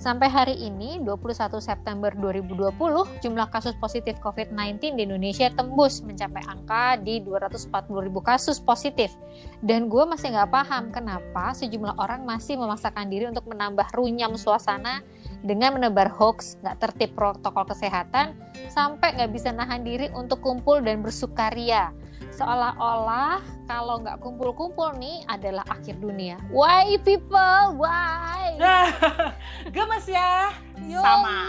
Sampai hari ini, 21 September 2020, jumlah kasus positif COVID-19 di Indonesia tembus mencapai angka di 240 ribu kasus positif. Dan gue masih nggak paham kenapa sejumlah orang masih memaksakan diri untuk menambah runyam suasana dengan menebar hoax, nggak tertib protokol kesehatan, sampai nggak bisa nahan diri untuk kumpul dan bersukaria seolah-olah kalau nggak kumpul-kumpul nih adalah akhir dunia. Why people? Why? Gemes ya. Yoi. Sama.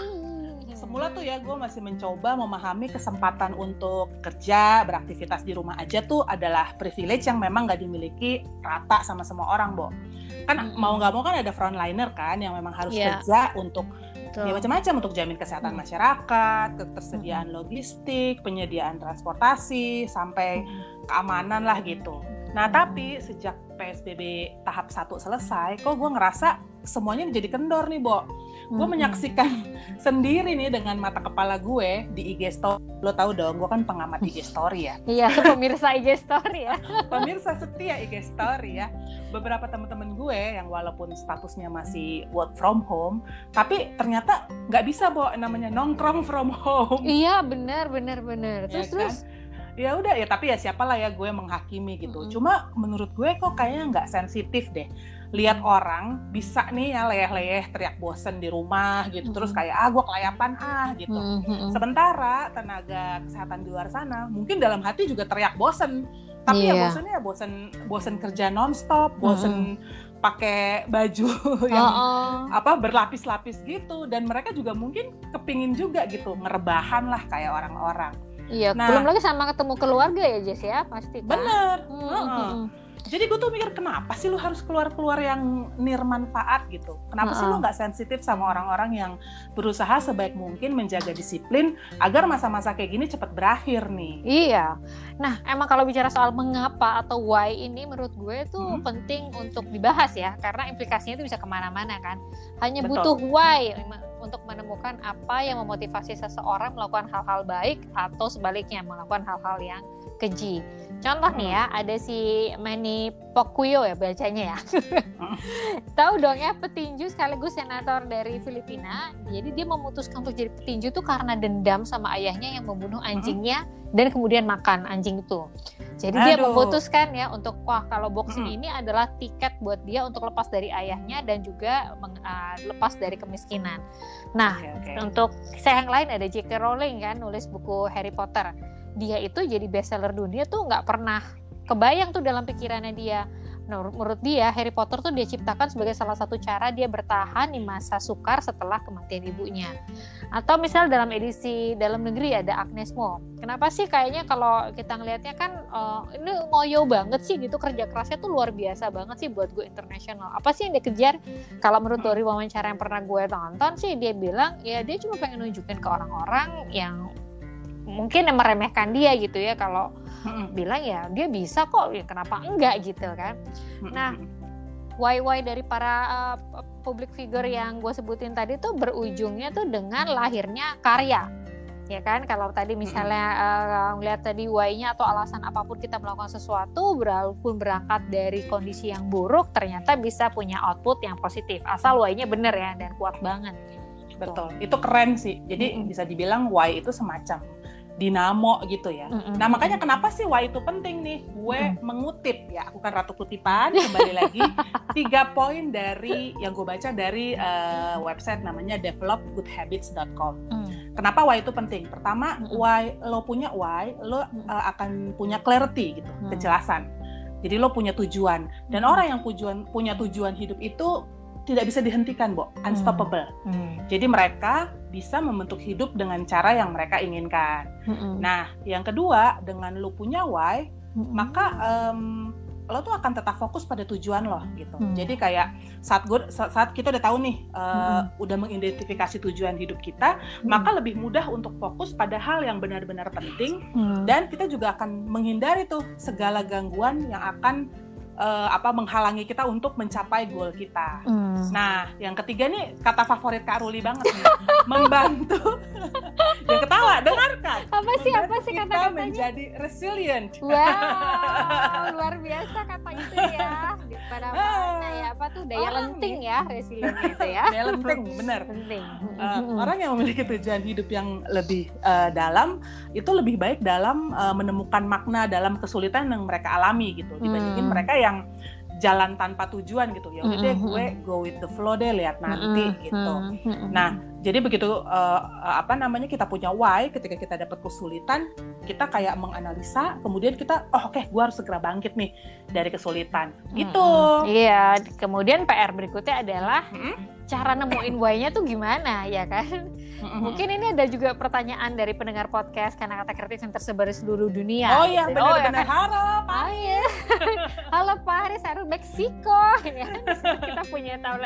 Semula tuh ya gue masih mencoba memahami kesempatan untuk kerja, beraktivitas di rumah aja tuh adalah privilege yang memang nggak dimiliki rata sama semua orang, Bo. Kan -hmm. mau nggak mau kan ada frontliner kan yang memang harus yeah. kerja untuk Betul. ya macam-macam untuk jamin kesehatan hmm. masyarakat, ketersediaan hmm. logistik, penyediaan transportasi, sampai hmm. keamanan lah gitu. Nah tapi sejak PSBB tahap satu selesai, kok gue ngerasa semuanya jadi kendor nih, Bo. Gue menyaksikan sendiri nih dengan mata kepala gue di IG story. Lo tau dong gue kan pengamat IG story ya. Iya pemirsa IG story ya. Pemirsa setia IG story ya. Beberapa teman-teman gue yang walaupun statusnya masih work from home tapi ternyata nggak bisa bawa namanya nongkrong from home. Iya benar benar benar. Terus ya, terus? kan? Ya udah ya tapi ya siapalah ya gue menghakimi gitu mm -hmm. cuma menurut gue kok kayaknya nggak sensitif deh lihat orang bisa nih ya leyeh-leyeh teriak bosen di rumah gitu mm -hmm. terus kayak ah gue kelayapan ah gitu mm -hmm. sementara tenaga kesehatan di luar sana mungkin dalam hati juga teriak bosen tapi yeah. ya iya. bosennya ya bosen bosen kerja nonstop bosen mm -hmm. pakai baju yang oh, oh. apa berlapis-lapis gitu dan mereka juga mungkin kepingin juga gitu ngerebahan lah kayak orang-orang Iya, nah, belum lagi sama ketemu keluarga ya Jess ya pasti. Kan? Bener. Hmm, uh -uh jadi gue tuh mikir kenapa sih lu harus keluar-keluar yang nirmanfaat gitu kenapa uh sih lu nggak sensitif sama orang-orang yang berusaha sebaik mungkin menjaga disiplin agar masa-masa kayak gini cepat berakhir nih iya nah emang kalau bicara soal mengapa atau why ini menurut gue tuh hmm. penting untuk dibahas ya karena implikasinya itu bisa ke mana-mana kan hanya Betul. butuh why untuk menemukan apa yang memotivasi seseorang melakukan hal-hal baik atau sebaliknya melakukan hal-hal yang keji. Contoh nih ya, ada si Manny Pacquiao ya bacanya ya. Tahu dong ya petinju sekaligus senator dari Filipina. Jadi dia memutuskan untuk jadi petinju tuh karena dendam sama ayahnya yang membunuh anjingnya dan kemudian makan anjing itu. Jadi Aduh. dia memutuskan ya untuk wah kalau boxing ini adalah tiket buat dia untuk lepas dari ayahnya dan juga uh, lepas dari kemiskinan. Nah, okay, okay. untuk saya yang lain ada J.K. Rowling kan nulis buku Harry Potter dia itu jadi bestseller dunia tuh nggak pernah kebayang tuh dalam pikirannya dia. Menurut dia, Harry Potter tuh dia ciptakan sebagai salah satu cara dia bertahan di masa sukar setelah kematian ibunya. Atau misal dalam edisi dalam negeri ada Agnes Mo. Kenapa sih kayaknya kalau kita ngelihatnya kan uh, ini ngoyo banget sih gitu kerja kerasnya tuh luar biasa banget sih buat gue internasional. Apa sih yang dia kejar? Kalau menurut dari wawancara yang pernah gue tonton sih dia bilang ya dia cuma pengen nunjukin ke orang-orang yang mungkin yang meremehkan dia gitu ya kalau hmm. bilang ya dia bisa kok ya kenapa enggak gitu kan. Nah why why dari para uh, public figure yang gue sebutin tadi tuh berujungnya tuh dengan lahirnya karya ya kan. Kalau tadi misalnya uh, ngeliat tadi why-nya atau alasan apa pun kita melakukan sesuatu walaupun berangkat dari kondisi yang buruk ternyata bisa punya output yang positif asal why-nya bener ya dan kuat banget. Betul itu keren sih. Jadi mm -hmm. bisa dibilang why itu semacam dinamo gitu ya. Mm-hmm. Nah makanya kenapa sih why itu penting nih? Gue mm. mengutip ya, aku kan ratu kutipan kembali lagi tiga poin dari yang gue baca dari uh, website namanya developgoodhabits.com. Mm. Kenapa why itu penting? Pertama, mm-hmm. why lo punya why, lo uh, akan punya clarity gitu, mm. kejelasan. Jadi lo punya tujuan dan mm. orang yang tujuan punya tujuan hidup itu tidak bisa dihentikan, Bo. Unstoppable. Hmm. Hmm. Jadi mereka bisa membentuk hidup dengan cara yang mereka inginkan. Hmm. Nah, yang kedua, dengan lu punya why, hmm. maka um, lo tuh akan tetap fokus pada tujuan lo gitu. Hmm. Jadi kayak saat gue saat kita udah tahu nih uh, hmm. udah mengidentifikasi tujuan hidup kita, hmm. maka lebih mudah untuk fokus pada hal yang benar-benar penting hmm. dan kita juga akan menghindari tuh segala gangguan yang akan uh, apa menghalangi kita untuk mencapai goal kita. Hmm. Nah, yang ketiga nih kata favorit Kak Ruli banget nih, membantu. ya ketawa, dengarkan. Apa sih apa sih kata-katanya? menjadi resilient. Wow, luar biasa kata itu ya. Pada mana ya apa tuh daya orang lenting ya resilient itu ya. daya lenting, benar. Uh, orang yang memiliki tujuan hidup yang lebih uh, dalam itu lebih baik dalam uh, menemukan makna dalam kesulitan yang mereka alami gitu dibandingin hmm. mereka yang jalan tanpa tujuan gitu ya. Udah deh gue go with the flow deh lihat nanti gitu. Nah jadi begitu uh, apa namanya kita punya why ketika kita dapat kesulitan kita kayak menganalisa kemudian kita oh oke okay, gue harus segera bangkit nih dari kesulitan gitu iya kemudian PR berikutnya adalah hmm? cara nemuin why-nya tuh gimana ya kan Mungkin ini ada juga pertanyaan dari pendengar podcast karena kata kreatif yang tersebar di seluruh dunia. Oh iya, gitu. benar-benar. Oh, ya. Halo, Pak. Oh, iya. Halo Pak Haris, harus Meksiko. ya. Kita punya tahu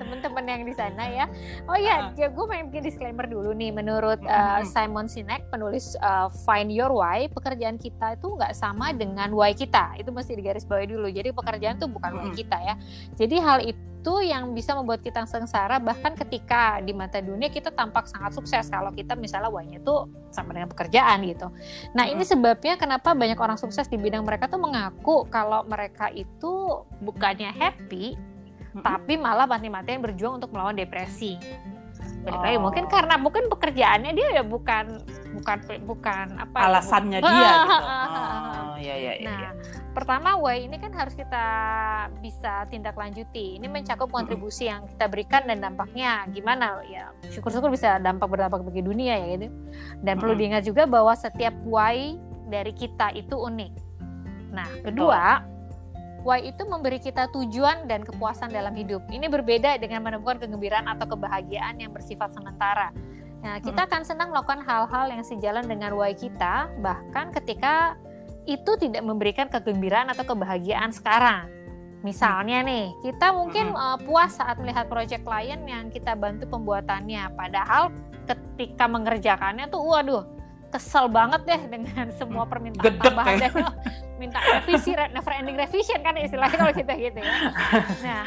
teman-teman yang di sana ya. Oh iya, uh. Gue pengen bikin disclaimer dulu nih. Menurut uh, Simon Sinek, penulis uh, Find Your Why, pekerjaan kita itu nggak sama dengan why kita. Itu mesti digarisbawahi dulu. Jadi pekerjaan itu bukan why kita ya. Jadi hal itu yang bisa membuat kita sengsara bahkan ketika di mata dunia kita tampak sangat sukses kalau kita misalnya wanya itu sama dengan pekerjaan gitu. Nah ini sebabnya kenapa banyak orang sukses di bidang mereka tuh mengaku kalau mereka itu bukannya happy tapi malah mati-matian berjuang untuk melawan depresi. Oh. mungkin karena mungkin pekerjaannya dia ya bukan bukan bukan apa ya, alasannya ya, dia gitu. Oh, ya, ya, ya, nah, ya pertama why ini kan harus kita bisa tindak lanjuti. Ini mencakup kontribusi yang kita berikan dan dampaknya gimana ya. Syukur-syukur bisa dampak berdampak bagi dunia ya gitu. Dan perlu diingat juga bahwa setiap why dari kita itu unik. Nah, kedua, why itu memberi kita tujuan dan kepuasan dalam hidup. Ini berbeda dengan menemukan kegembiraan atau kebahagiaan yang bersifat sementara. Nah, kita akan senang melakukan hal-hal yang sejalan dengan why kita, bahkan ketika itu tidak memberikan kegembiraan atau kebahagiaan sekarang. Misalnya nih, kita mungkin uh, puas saat melihat proyek klien yang kita bantu pembuatannya, padahal ketika mengerjakannya tuh, waduh, kesel banget deh dengan semua permintaan Gedek tambahan ya. dan minta revisi, never ending revision kan istilahnya kalau kita gitu ya. Nah,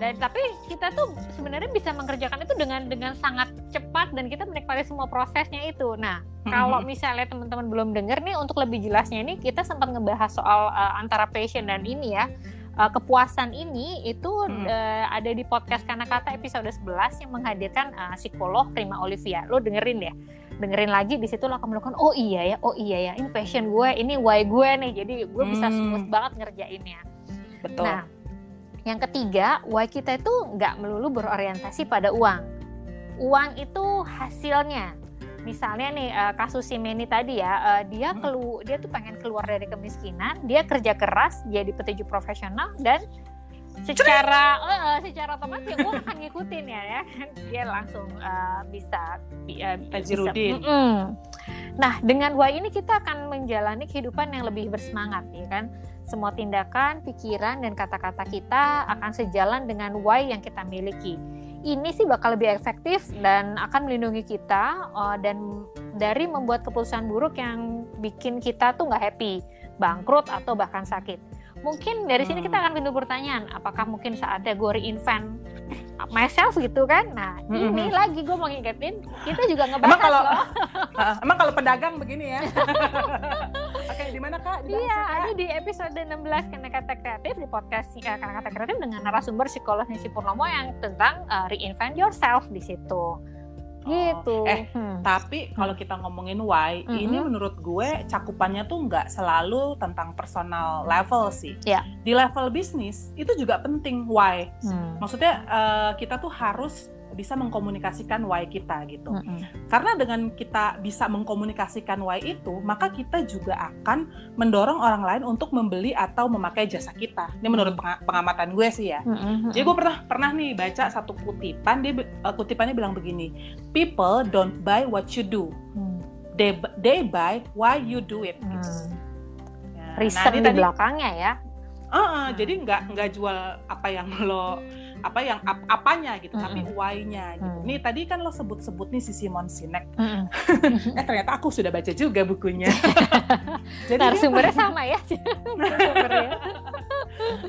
dan tapi kita tuh sebenarnya bisa mengerjakan itu dengan dengan sangat cepat dan kita menikmati semua prosesnya itu. Nah, kalau misalnya teman-teman belum dengar nih untuk lebih jelasnya ini kita sempat ngebahas soal uh, antara passion dan ini ya. Uh, kepuasan ini itu hmm. uh, ada di podcast karena kata episode 11 yang menghadirkan uh, psikolog Prima Olivia. Lo dengerin deh. Dengerin lagi di situ lo akan melakukan oh iya ya, oh iya ya, ini passion gue, ini why gue nih. Jadi gue bisa hmm. smooth banget ngerjainnya. Betul. Nah, yang ketiga, why kita itu nggak melulu berorientasi pada uang. Uang itu hasilnya. Misalnya nih uh, kasus si Meni tadi ya, uh, dia hmm. kelu dia tuh pengen keluar dari kemiskinan, dia kerja keras jadi petinju profesional dan secara uh, secara otomatis ya gue akan ngikutin ya ya dia langsung uh, bisa uh, bisa mm -mm. nah dengan why ini kita akan menjalani kehidupan yang lebih bersemangat ya kan? Semua tindakan, pikiran, dan kata-kata kita akan sejalan dengan why yang kita miliki. Ini sih bakal lebih efektif dan akan melindungi kita uh, dan dari membuat keputusan buruk yang bikin kita tuh nggak happy, bangkrut atau bahkan sakit mungkin dari sini kita akan timbul pertanyaan apakah mungkin saatnya gue reinvent myself gitu kan? Nah hmm. ini lagi gue mau ngingetin kita juga ngebahas emang kalau, loh. Emang kalau pedagang begini ya? Oke di mana kak? Di iya ada di episode 16 karena kata kreatif di podcast uh, karena kata kreatif dengan narasumber psikolog Nisi Purnomo yang tentang uh, reinvent yourself di situ gitu. Eh, hmm. tapi kalau kita ngomongin why, mm -hmm. ini menurut gue cakupannya tuh nggak selalu tentang personal level sih. Yeah. Di level bisnis itu juga penting why. Hmm. Maksudnya uh, kita tuh harus bisa mengkomunikasikan why kita gitu. Mm -hmm. Karena dengan kita bisa mengkomunikasikan why itu, maka kita juga akan mendorong orang lain untuk membeli atau memakai jasa kita. Ini menurut pengamatan gue sih ya. Mm -hmm. Jadi gue pernah pernah nih baca satu kutipan, dia uh, kutipannya bilang begini, people don't buy what you do, mm. they they buy why you do it. Mm. Ya, Reason nah, di tadi, belakangnya ya. Uh, uh, hmm. jadi nggak nggak jual apa yang lo apa yang ap, apanya gitu, mm -hmm. tapi why-nya gitu. Mm. Nih tadi kan lo sebut-sebut nih si Simon Sinek. Mm -hmm. eh ternyata aku sudah baca juga bukunya. Jadi sumbernya sama ya.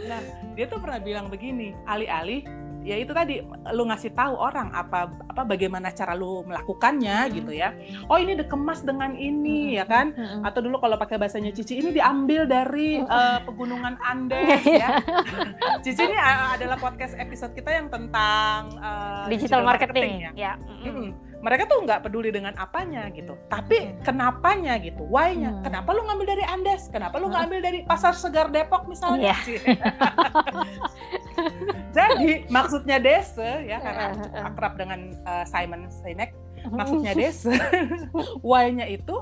nah dia tuh pernah bilang begini alih-alih ya itu tadi lu ngasih tahu orang apa apa bagaimana cara lu melakukannya hmm. gitu ya. Oh ini dikemas dengan ini hmm. ya kan? hmm. atau dulu kalau pakai bahasanya Cici ini diambil dari uh, pegunungan Andes ya. Cici ini adalah podcast episode kita yang tentang uh, digital, digital marketing, marketing ya, ya. Hmm. Mereka tuh nggak peduli dengan apanya gitu. Tapi kenapanya gitu? Why-nya hmm. kenapa lu ngambil dari Andes? Kenapa lu ngambil dari pasar segar Depok misalnya yeah. jadi maksudnya desa ya karena cukup akrab dengan uh, Simon Sinek maksudnya desa why-nya itu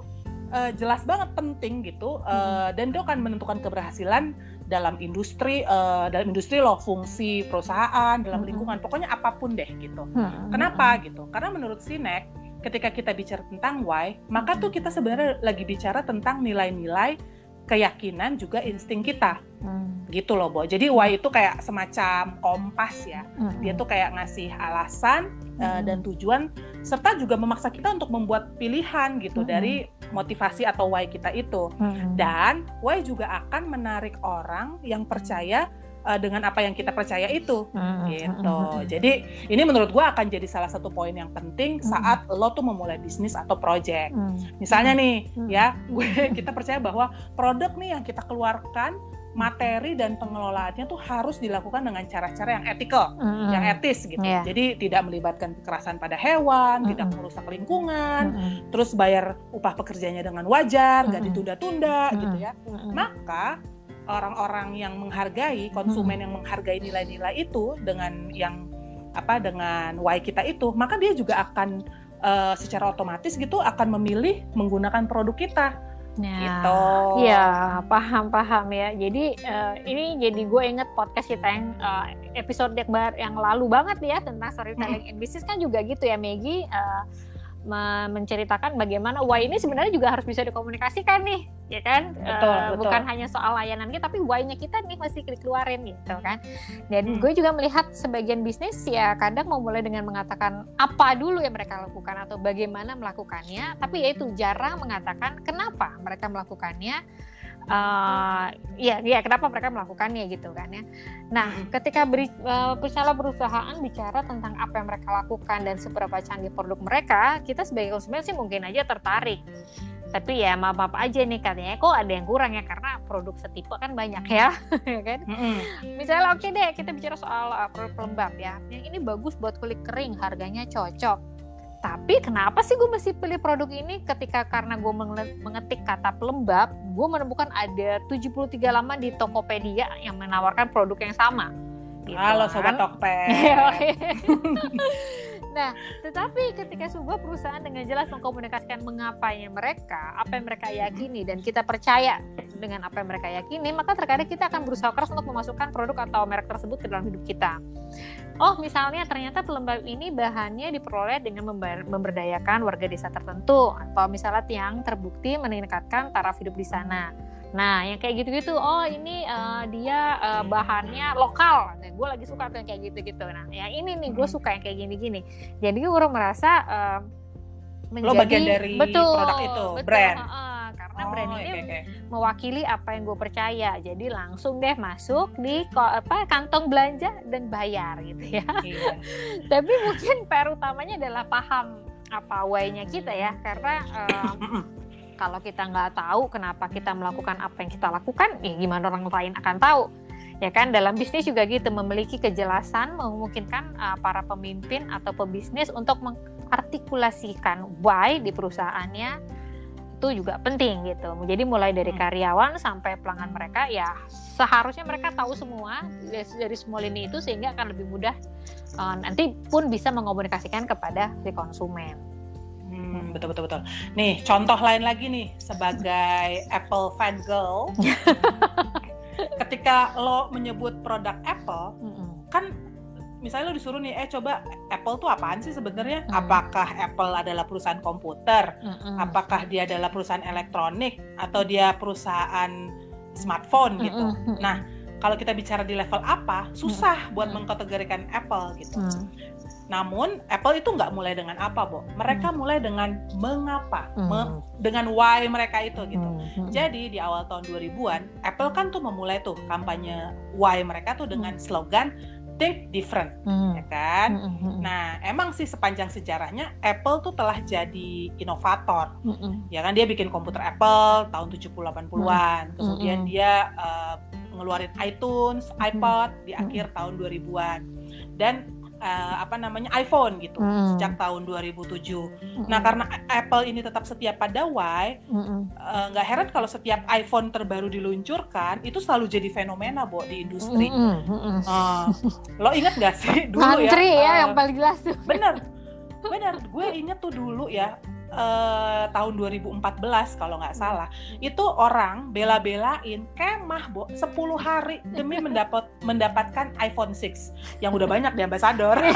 uh, jelas banget penting gitu uh, dan itu akan menentukan keberhasilan dalam industri uh, dalam industri loh fungsi perusahaan dalam lingkungan pokoknya apa pun deh gitu. Kenapa gitu? Karena menurut Sinek ketika kita bicara tentang why maka tuh kita sebenarnya lagi bicara tentang nilai-nilai keyakinan juga insting kita hmm. gitu loh Bo jadi why itu kayak semacam kompas ya hmm. dia tuh kayak ngasih alasan hmm. uh, dan tujuan serta juga memaksa kita untuk membuat pilihan gitu hmm. dari motivasi atau why kita itu hmm. dan why juga akan menarik orang yang percaya uh, dengan apa yang kita percaya itu hmm. gitu. Jadi ini menurut gue akan jadi salah satu poin yang penting saat lo tuh memulai bisnis atau project. Hmm. Misalnya nih ya, gue kita percaya bahwa produk nih yang kita keluarkan materi dan pengelolaannya tuh harus dilakukan dengan cara-cara yang etikal, mm-hmm. yang etis gitu. Yeah. Jadi tidak melibatkan kekerasan pada hewan, mm-hmm. tidak merusak lingkungan, mm-hmm. terus bayar upah pekerjanya dengan wajar, mm-hmm. gak ditunda-tunda mm-hmm. gitu ya. Mm-hmm. Maka orang-orang yang menghargai konsumen hmm. yang menghargai nilai-nilai itu dengan yang apa dengan why kita itu maka dia juga akan uh, secara otomatis gitu akan memilih menggunakan produk kita Ya, gitu. Ya, paham paham ya. Jadi uh, ini jadi gue inget podcast kita yang uh, episode yang, yang lalu banget ya tentang storytelling hmm. in business kan juga gitu ya Maggie. Uh, menceritakan bagaimana why ini sebenarnya juga harus bisa dikomunikasikan nih ya kan betul, uh, betul. bukan hanya soal layanan kita tapi why-nya kita nih mesti keluarin gitu kan dan hmm. gue juga melihat sebagian bisnis ya kadang mau mulai dengan mengatakan apa dulu yang mereka lakukan atau bagaimana melakukannya tapi yaitu jarang mengatakan kenapa mereka melakukannya uh, ya ya kenapa mereka melakukannya gitu kan ya. Nah ketika beri, uh, misalnya perusahaan bicara tentang apa yang mereka lakukan dan seberapa canggih produk mereka kita sebagai konsumen sih mungkin aja tertarik. Tapi ya maaf maaf aja nih katanya kok ada yang kurang ya karena produk setipe kan banyak ya, ya kan? Mm-hmm. misalnya oke okay deh kita bicara soal uh, produk pelembab ya. Yang ini bagus buat kulit kering harganya cocok tapi kenapa sih gue mesti pilih produk ini ketika karena gue mengetik kata pelembab, gue menemukan ada 73 laman di Tokopedia yang menawarkan produk yang sama. Gitu Halo kan? Sobat Tokped. Nah, tetapi ketika sebuah perusahaan dengan jelas mengkomunikasikan mengapanya mereka, apa yang mereka yakini dan kita percaya dengan apa yang mereka yakini, maka terkadang kita akan berusaha keras untuk memasukkan produk atau merek tersebut ke dalam hidup kita. Oh, misalnya ternyata pelembab ini bahannya diperoleh dengan memberdayakan warga desa tertentu atau misalnya yang terbukti meningkatkan taraf hidup di sana Nah, yang kayak gitu-gitu, oh ini uh, dia uh, bahannya lokal. Nah, gue lagi suka tuh yang kayak gitu-gitu. Nah, ya ini nih gue hmm. suka yang kayak gini-gini. Jadi gue merasa uh, menjadi Lo bagian dari betul, produk itu, betul, brand. Uh, uh, karena oh, brand ini okay, okay. mewakili apa yang gue percaya. Jadi langsung deh masuk di apa kantong belanja dan bayar gitu ya. Iya. Tapi mungkin PR utamanya adalah paham apa why-nya kita ya, karena uh, kalau kita nggak tahu kenapa kita melakukan apa yang kita lakukan, ya gimana orang lain akan tahu? Ya kan dalam bisnis juga gitu memiliki kejelasan memungkinkan uh, para pemimpin atau pebisnis untuk mengartikulasikan why di perusahaannya itu juga penting gitu. Jadi mulai dari hmm. karyawan sampai pelanggan mereka ya seharusnya mereka tahu semua dari semua lini itu sehingga akan lebih mudah uh, nanti pun bisa mengomunikasikan kepada si konsumen. Hmm, betul betul betul. Nih, contoh lain lagi nih sebagai Apple fan girl. ketika lo menyebut produk Apple, mm -hmm. kan misalnya lo disuruh nih, eh coba Apple tuh apaan sih sebenarnya? Mm. Apakah Apple adalah perusahaan komputer? Mm -hmm. Apakah dia adalah perusahaan elektronik atau dia perusahaan smartphone gitu? Mm -hmm. Nah, kalau kita bicara di level apa susah hmm. buat hmm. mengkategorikan Apple gitu. Hmm. Namun Apple itu nggak mulai dengan apa, Bo. Mereka hmm. mulai dengan mengapa, hmm. me, dengan why mereka itu gitu. Hmm. hmm. Jadi di awal tahun 2000-an, Apple kan tuh memulai tuh kampanye why mereka tuh dengan hmm. slogan think different, hmm. ya kan? Hmm, hmm. Nah, emang sih sepanjang sejarahnya Apple tuh telah jadi inovator, hmm. ya kan? Dia bikin komputer Apple tahun 70-80-an, hmm. kemudian hmm. dia uh, ngeluarin iTunes, iPod di akhir tahun 2000-an, dan uh, apa namanya iPhone gitu hmm. sejak tahun 2007. Hmm. Nah karena Apple ini tetap setia pada Y, hmm. uh, nggak heran kalau setiap iPhone terbaru diluncurkan itu selalu jadi fenomena bo di industri. Hmm. Hmm. Uh, lo inget gak sih dulu Antri ya? ya uh, yang paling jelas tuh. Bener, bener. Gue inget tuh dulu ya uh, tahun 2014 kalau nggak salah. Itu orang bela-belain kemah bo 10 hari demi mendapat mendapatkan iPhone 6 yang udah banyak di ambasador.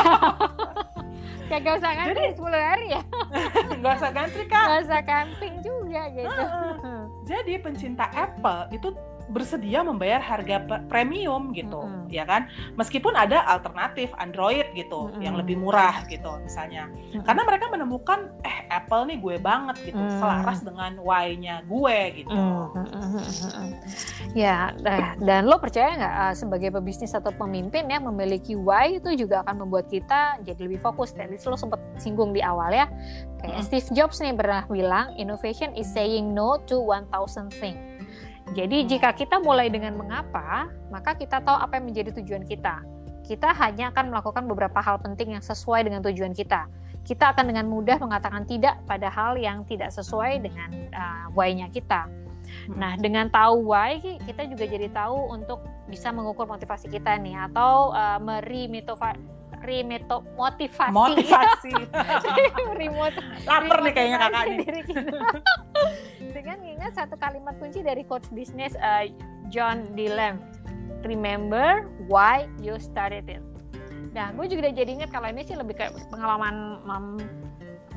Kayak gak usah ngantri Jadi, 10 hari ya? Gak usah ngantri kan Gak usah camping juga gitu. Jadi pencinta Apple itu bersedia membayar harga premium gitu mm -hmm. ya kan meskipun ada alternatif Android gitu mm -hmm. yang lebih murah gitu misalnya mm -hmm. karena mereka menemukan eh Apple nih gue banget gitu mm -hmm. selaras dengan Y-nya gue gitu mm -hmm. ya dan lo percaya nggak uh, sebagai pebisnis atau pemimpin ya memiliki Y itu juga akan membuat kita jadi lebih fokus tadi lo sempat singgung di awal ya kayak mm -hmm. Steve Jobs nih pernah bilang innovation is saying no to 1000 things jadi jika kita mulai dengan mengapa, maka kita tahu apa yang menjadi tujuan kita. Kita hanya akan melakukan beberapa hal penting yang sesuai dengan tujuan kita. Kita akan dengan mudah mengatakan tidak pada hal yang tidak sesuai dengan uh, why-nya kita. Hmm. Nah, dengan tahu why, kita juga jadi tahu untuk bisa mengukur motivasi kita nih, atau uh, remeto motivasi. Motivasi remote lapar nih kayaknya kakak ini dengan ingat satu kalimat kunci dari coach bisnis uh, John Dilem remember why you started it. Nah gue juga udah jadi ingat kalau ini sih lebih kayak pengalaman um,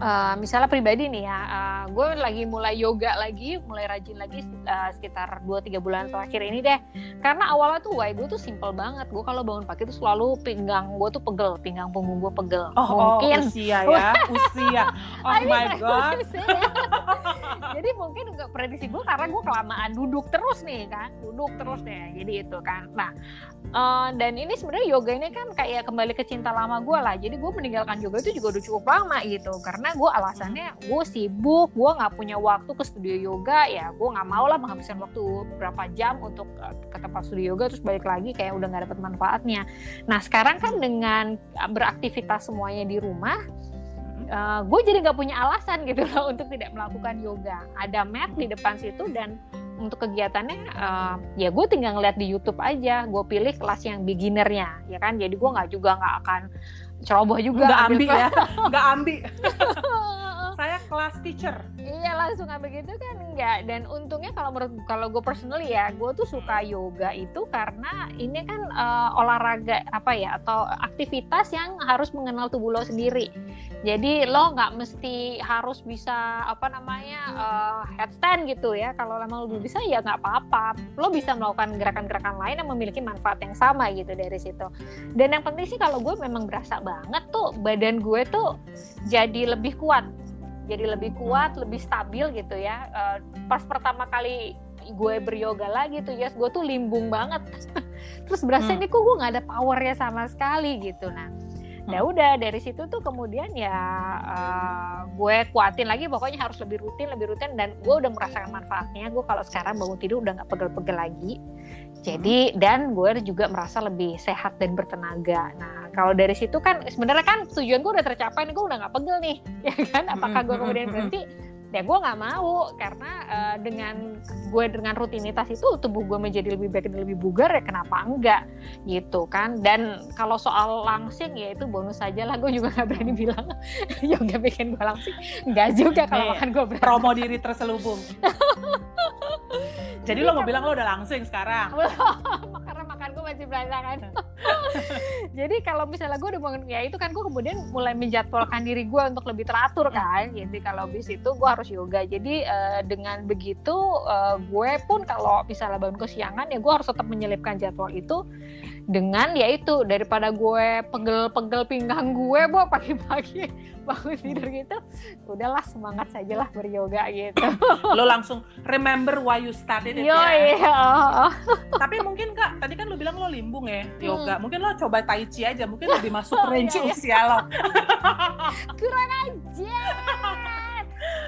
uh, misalnya pribadi nih ya, uh, gue lagi mulai yoga lagi, mulai rajin lagi uh, sekitar 2-3 bulan terakhir ini deh. Karena awalnya tuh why gue tuh simple banget. Gue kalau bangun pagi tuh selalu pinggang gue tuh pegel, pinggang punggung gue pegel. Oh, oh mungkin oh, usia ya, usia. Oh my god. Jadi mungkin juga prediksi gue karena gue kelamaan duduk terus nih kan, duduk terus deh. Jadi itu kan. Nah, uh, dan ini sebenarnya yoga ini kan kayak kembali ke cinta lama gue lah. Jadi gue meninggalkan yoga itu juga udah cukup lama gitu. Karena gue alasannya gue sibuk gue nggak punya waktu ke studio yoga ya gue nggak mau lah menghabiskan waktu berapa jam untuk eh, ke tempat studio yoga terus balik lagi kayak udah nggak dapet manfaatnya nah sekarang kan dengan beraktivitas semuanya di rumah uh, gue jadi nggak punya alasan gitu loh untuk tidak melakukan yoga. Ada mat di depan situ dan untuk kegiatannya uh, ya gue tinggal ngeliat di YouTube aja. Gue pilih kelas yang beginnernya ya kan? Jadi gue nggak juga nggak akan ceroboh juga nggak ambil ya. Nggak ambil saya kelas teacher. Iya langsung ambil gitu kan enggak. Dan untungnya kalau menurut kalau gue personally ya gue tuh suka yoga itu karena ini kan uh, olahraga apa ya atau aktivitas yang harus mengenal tubuh lo sendiri. Jadi lo nggak mesti harus bisa apa namanya uh, headstand gitu ya. Kalau emang lo bisa ya nggak apa-apa. Lo bisa melakukan gerakan-gerakan lain yang memiliki manfaat yang sama gitu dari situ. Dan yang penting sih kalau gue memang berasa banget tuh badan gue tuh jadi lebih kuat jadi lebih kuat, lebih stabil gitu ya. Uh, pas pertama kali gue beryoga lagi tuh, yes, gue tuh limbung banget. Terus berasa hmm. ini kok gue nggak ada powernya sama sekali gitu. Nah, ya udah dari situ tuh kemudian ya uh, gue kuatin lagi pokoknya harus lebih rutin lebih rutin dan gue udah merasakan manfaatnya. Gue kalau sekarang bangun tidur udah nggak pegel-pegel lagi. Jadi dan gue juga merasa lebih sehat dan bertenaga. Nah kalau dari situ kan sebenarnya kan tujuan gue udah tercapai nih gue udah nggak pegel nih ya kan? Apakah gue kemudian berhenti ya gue nggak mau karena uh, dengan gue dengan rutinitas itu tubuh gue menjadi lebih baik dan lebih bugar ya kenapa enggak? Gitu kan. Dan kalau soal langsing ya itu bonus saja lah gue juga nggak berani bilang. Yoga bikin gue langsing nggak juga kalau makan gue berani. promo diri terselubung. Jadi lo mau bilang lo udah langsing sekarang masih berantakan jadi kalau misalnya gue udah mau ya itu kan gue kemudian mulai menjadwalkan diri gue untuk lebih teratur kan jadi kalau bis itu gue harus yoga. Jadi uh, dengan begitu uh, gue pun kalau misalnya bangun kesiangan ya gue harus tetap menyelipkan jadwal itu dengan yaitu daripada gue pegel-pegel pinggang gue bawa pagi-pagi bangun tidur gitu udahlah semangat saja lah beryoga gitu lo langsung remember why you started it Yo, ya iya. tapi mungkin kak tadi kan lo bilang lo limbung ya yoga hmm. mungkin lo coba tai chi aja mungkin lebih masuk oh, range iya, iya. usia lo kurang aja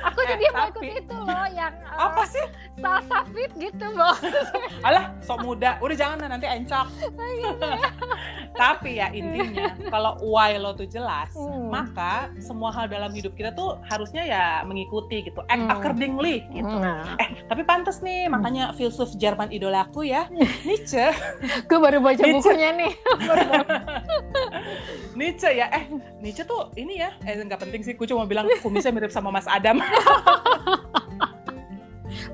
aku eh, jadi tapi... mau ikut itu loh yang uh, apa sih? salsa fit gitu loh. Alah sok muda. Udah jangan nanti encok. Oh, gitu ya. Tapi ya intinya kalau why lo tuh jelas hmm. maka semua hal dalam hidup kita tuh harusnya ya mengikuti gitu act hmm. accordingly gitu hmm. eh tapi pantas nih hmm. makanya filsuf Jerman idolaku ya Nietzsche gue baru baca Nietzsche. bukunya nih Nietzsche ya eh Nietzsche tuh ini ya eh nggak penting sih gue cuma bilang kumisnya mirip sama Mas Adam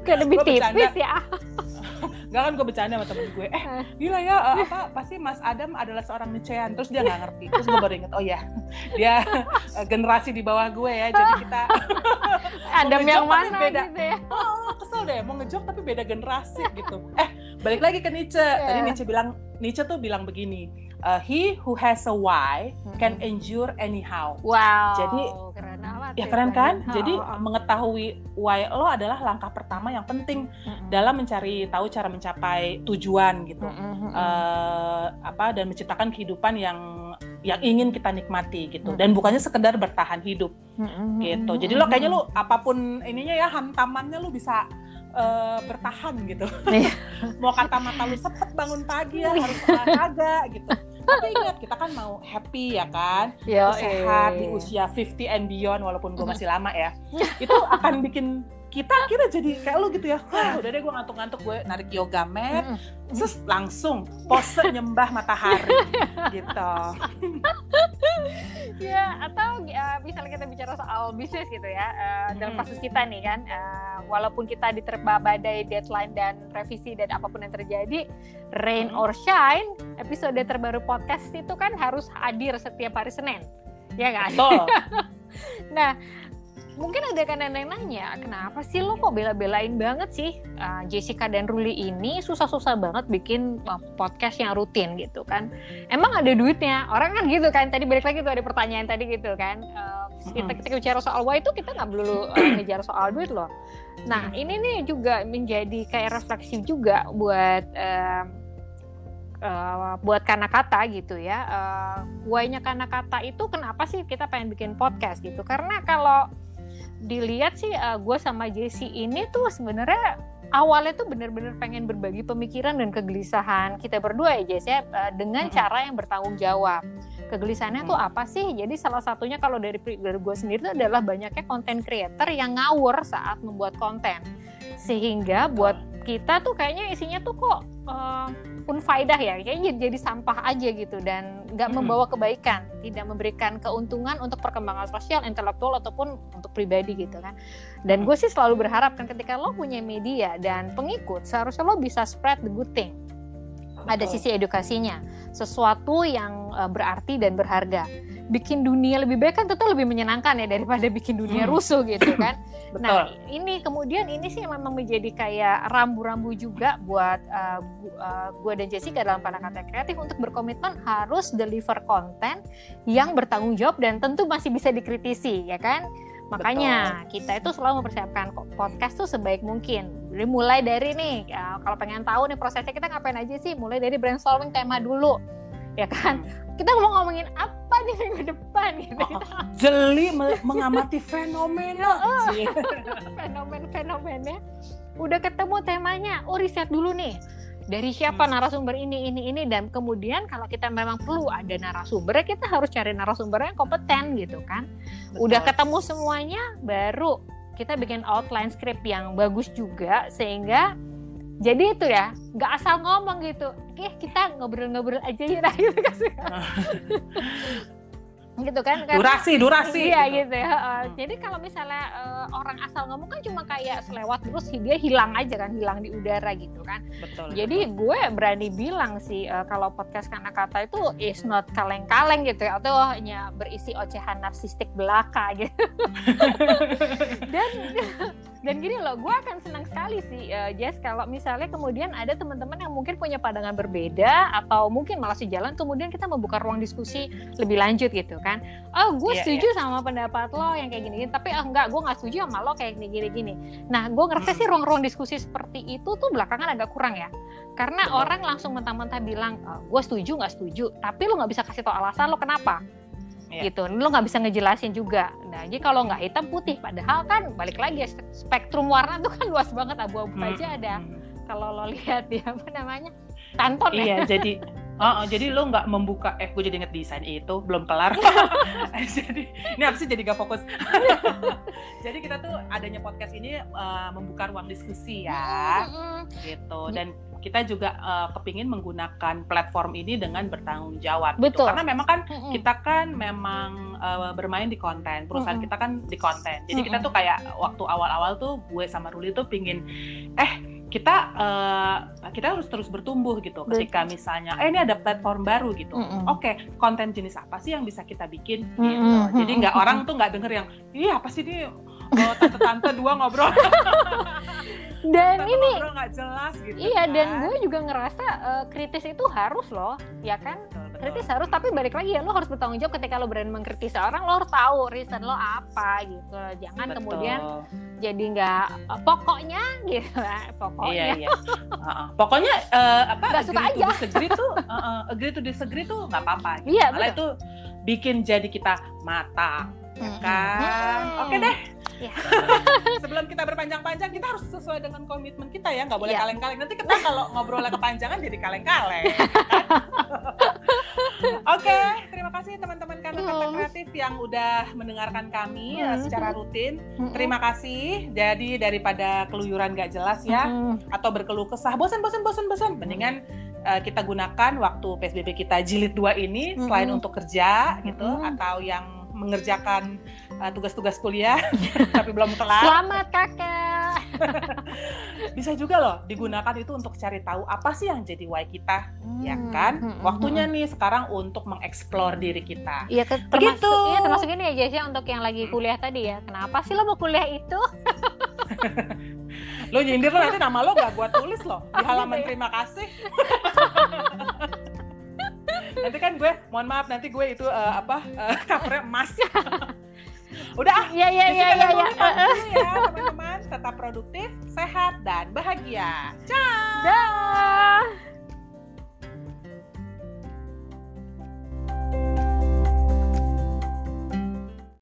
Kayak lebih tipis ya. Gak kan gue bercanda sama temen gue, eh gila ya uh, apa pasti Mas Adam adalah seorang Nietzschean terus dia nggak ngerti. Terus gue baru inget oh ya dia uh, generasi di bawah gue ya jadi kita Adam yang mana beda. gitu ya? Oh, kesel deh mau ngejok tapi beda generasi gitu. Eh balik lagi ke Nietzsche. Yeah. tadi Nietzsche bilang Nietzsche tuh bilang begini uh, he who has a why can endure anyhow. Wow. Jadi keren amat. Ya keren kan? Oh, Jadi oh. mengetahui why lo adalah langkah pertama yang penting mm-hmm. dalam mencari tahu cara mencapai tujuan gitu. Mm-hmm. Uh, apa dan menciptakan kehidupan yang yang ingin kita nikmati gitu. Mm-hmm. Dan bukannya sekedar bertahan hidup. Mm-hmm. Gitu. Jadi lo kayaknya lo apa pun ininya ya hantamannya lo bisa uh, bertahan gitu. Iya. mau kata mata lu sepet bangun pagi ya harus olahraga gitu. Tapi ingat kita kan mau happy ya kan, Yo, sehat di usia 50 and beyond walaupun gue masih lama ya. Itu akan bikin kita kira jadi kayak lu gitu ya. Wah, udah deh gue ngantuk-ngantuk gue narik yoga mat terus langsung pose nyembah matahari gitu ya atau uh, misalnya kita bicara soal bisnis gitu ya uh, dalam kasus kita nih kan uh, walaupun kita diterpa badai deadline dan revisi dan apa pun yang terjadi rain or shine episode terbaru podcast itu kan harus hadir setiap hari Senin. Ya kan nah mungkin ada kan yang nanya kenapa sih lo kok bela-belain banget sih uh, Jessica dan Ruli ini? Susah-susah banget bikin uh, podcast yang rutin gitu kan. Emang ada duitnya? Orang kan gitu kan tadi balik lagi tuh ada pertanyaan tadi gitu kan. Uh, kita ketika bicara soal why itu kita nggak perlu uh, ngejar soal duit loh. Nah ini nih juga menjadi kayak refleksi juga buat uh, uh, buat kata gitu ya. Uh, why-nya kata itu kenapa sih kita pengen bikin podcast gitu? Karena kalau dilihat sih uh, gue sama Jesse ini tuh sebenarnya awalnya tuh bener-bener pengen berbagi pemikiran dan kegelisahan kita berdua ya Jess ya uh, dengan cara yang bertanggung jawab. Kegelisahannya tuh apa sih? Jadi salah satunya kalau dari dari gue sendiri tuh adalah banyaknya konten creator yang ngawur saat membuat konten. Sehingga buat kita tuh kayaknya isinya tuh kok uh, unfaidah ya kayaknya jadi, sampah aja gitu dan nggak membawa kebaikan tidak memberikan keuntungan untuk perkembangan sosial intelektual ataupun untuk pribadi gitu kan. Dan gue sih selalu berharap kan ketika lo punya media dan pengikut seharusnya lo bisa spread the good thing. Ada sisi edukasinya sesuatu yang uh, berarti dan berharga bikin dunia lebih baik kan tentu lebih menyenangkan ya daripada bikin dunia hmm. rusuh gitu kan. Betul. Nah ini kemudian ini sih memang menjadi kayak rambu-rambu juga buat uh, uh, gue dan Jessica dalam kata kreatif untuk berkomitmen harus deliver konten yang bertanggung jawab dan tentu masih bisa dikritisi ya kan. Makanya Betul. kita itu selalu mempersiapkan podcast tuh sebaik mungkin. Jadi mulai dari nih, ya, kalau pengen tahu nih prosesnya kita ngapain aja sih, mulai dari brainstorming tema dulu ya kan? Hmm. kita mau ngomongin apa nih minggu depan gitu. Oh, jeli mengamati fenomena. Fenomen fenomena udah ketemu temanya. Oh riset dulu nih. Dari siapa hmm. narasumber ini ini ini. Dan kemudian kalau kita memang perlu ada narasumber kita harus cari narasumber yang kompeten gitu kan. Betul. udah ketemu semuanya baru kita bikin outline script yang bagus juga sehingga jadi itu ya nggak asal ngomong gitu oke kita ngobrol-ngobrol aja ya gitu gitu kan Karena, durasi durasi. Iya gitu, gitu. Ya uh, hmm. jadi kalau misalnya uh, orang asal ngomong kan cuma kayak selewat terus dia hilang aja kan hilang di udara gitu kan. Betul jadi betul. gue berani bilang sih uh, kalau podcast karena kata itu is not kaleng-kaleng gitu ya. Atau hanya berisi ocehan narsistik belaka gitu. Dan dan gini loh gue akan senang sekali sih uh, Jess kalau misalnya kemudian ada teman-teman yang mungkin punya pandangan berbeda atau mungkin malah sejalan kemudian kita membuka ruang diskusi lebih lanjut gitu kan oh gue yeah, setuju yeah. sama pendapat lo yang kayak gini, gini tapi oh, enggak gue nggak setuju sama lo kayak gini gini gini nah gue ngerasa hmm. sih ruang-ruang diskusi seperti itu tuh belakangan agak kurang ya karena Betul. orang langsung mentah-mentah bilang oh, gue setuju nggak setuju tapi lo nggak bisa kasih tau alasan lo kenapa yeah. gitu lo nggak bisa ngejelasin juga nah jadi kalau nggak hitam putih padahal kan balik lagi ya spektrum warna tuh kan luas banget abu-abu hmm. aja ada kalau lo lihat ya apa namanya tanton ya. iya ya. jadi Oh, oh, jadi lo nggak membuka eh gue jadi inget desain itu belum kelar jadi ini apa sih jadi gak fokus jadi kita tuh adanya podcast ini uh, membuka ruang diskusi ya gitu dan kita juga uh, kepingin menggunakan platform ini dengan bertanggung jawab gitu. Betul. Gitu. karena memang kan mm-hmm. kita kan memang uh, bermain di konten perusahaan mm-hmm. kita kan di konten jadi mm-hmm. kita tuh kayak waktu awal-awal tuh gue sama Ruli tuh pingin eh kita uh, kita harus terus bertumbuh gitu ketika misalnya eh ini ada platform baru gitu. Mm -hmm. oke okay, konten jenis apa sih yang bisa kita bikin? Mm -hmm. gitu jadi nggak orang tuh nggak denger yang iya apa sih ini? Oh, tante-tante dua ngobrol. Dan tante ini nggak jelas gitu iya kan? dan gue juga ngerasa uh, kritis itu harus loh ya kan kritis harus tapi balik lagi ya lo harus bertanggung jawab ketika lo berani mengkritisi orang lo harus tahu reason lo apa gitu. Jangan betul. kemudian jadi nggak uh, pokoknya gitu lah pokoknya. Iya, iya. uh pokoknya uh, apa gak suka aja. disagree tuh uh, uh, agree to disagree tuh nggak apa-apa gitu. iya, malah itu bikin jadi kita mata ya kan? Hmm. oke deh ya. sebelum kita berpanjang-panjang kita harus sesuai dengan komitmen kita ya nggak boleh ya. kaleng-kaleng nanti kita kalau ngobrolnya kepanjangan jadi kaleng-kaleng oke okay, terima kasih teman-teman karena kata kreatif yang udah mendengarkan kami hmm. secara rutin terima kasih jadi daripada keluyuran gak jelas ya hmm. atau berkeluh kesah bosan bosan bosan bosan mendingan uh, kita gunakan waktu PSBB kita jilid dua ini hmm. selain untuk kerja gitu hmm. atau yang mengerjakan uh, tugas-tugas kuliah tapi belum kelar. Selamat kakak. Bisa juga loh digunakan itu untuk cari tahu apa sih yang jadi why kita, hmm. ya kan? Hmm, hmm, Waktunya hmm. nih sekarang untuk mengeksplor diri kita. Iya, termasuk, Begitu. Iya, termasuk ini ya Jess ya untuk yang lagi kuliah tadi ya. Kenapa sih lo mau kuliah itu? lo nyindir lo nanti nama lo gak gua tulis loh di halaman terima kasih nanti kan gue mohon maaf nanti gue itu uh, apa uh, covernya emas. Udah ya ya ya ya ya ya teman-teman. Tetap produktif sehat dan bahagia. Ciao. Dah.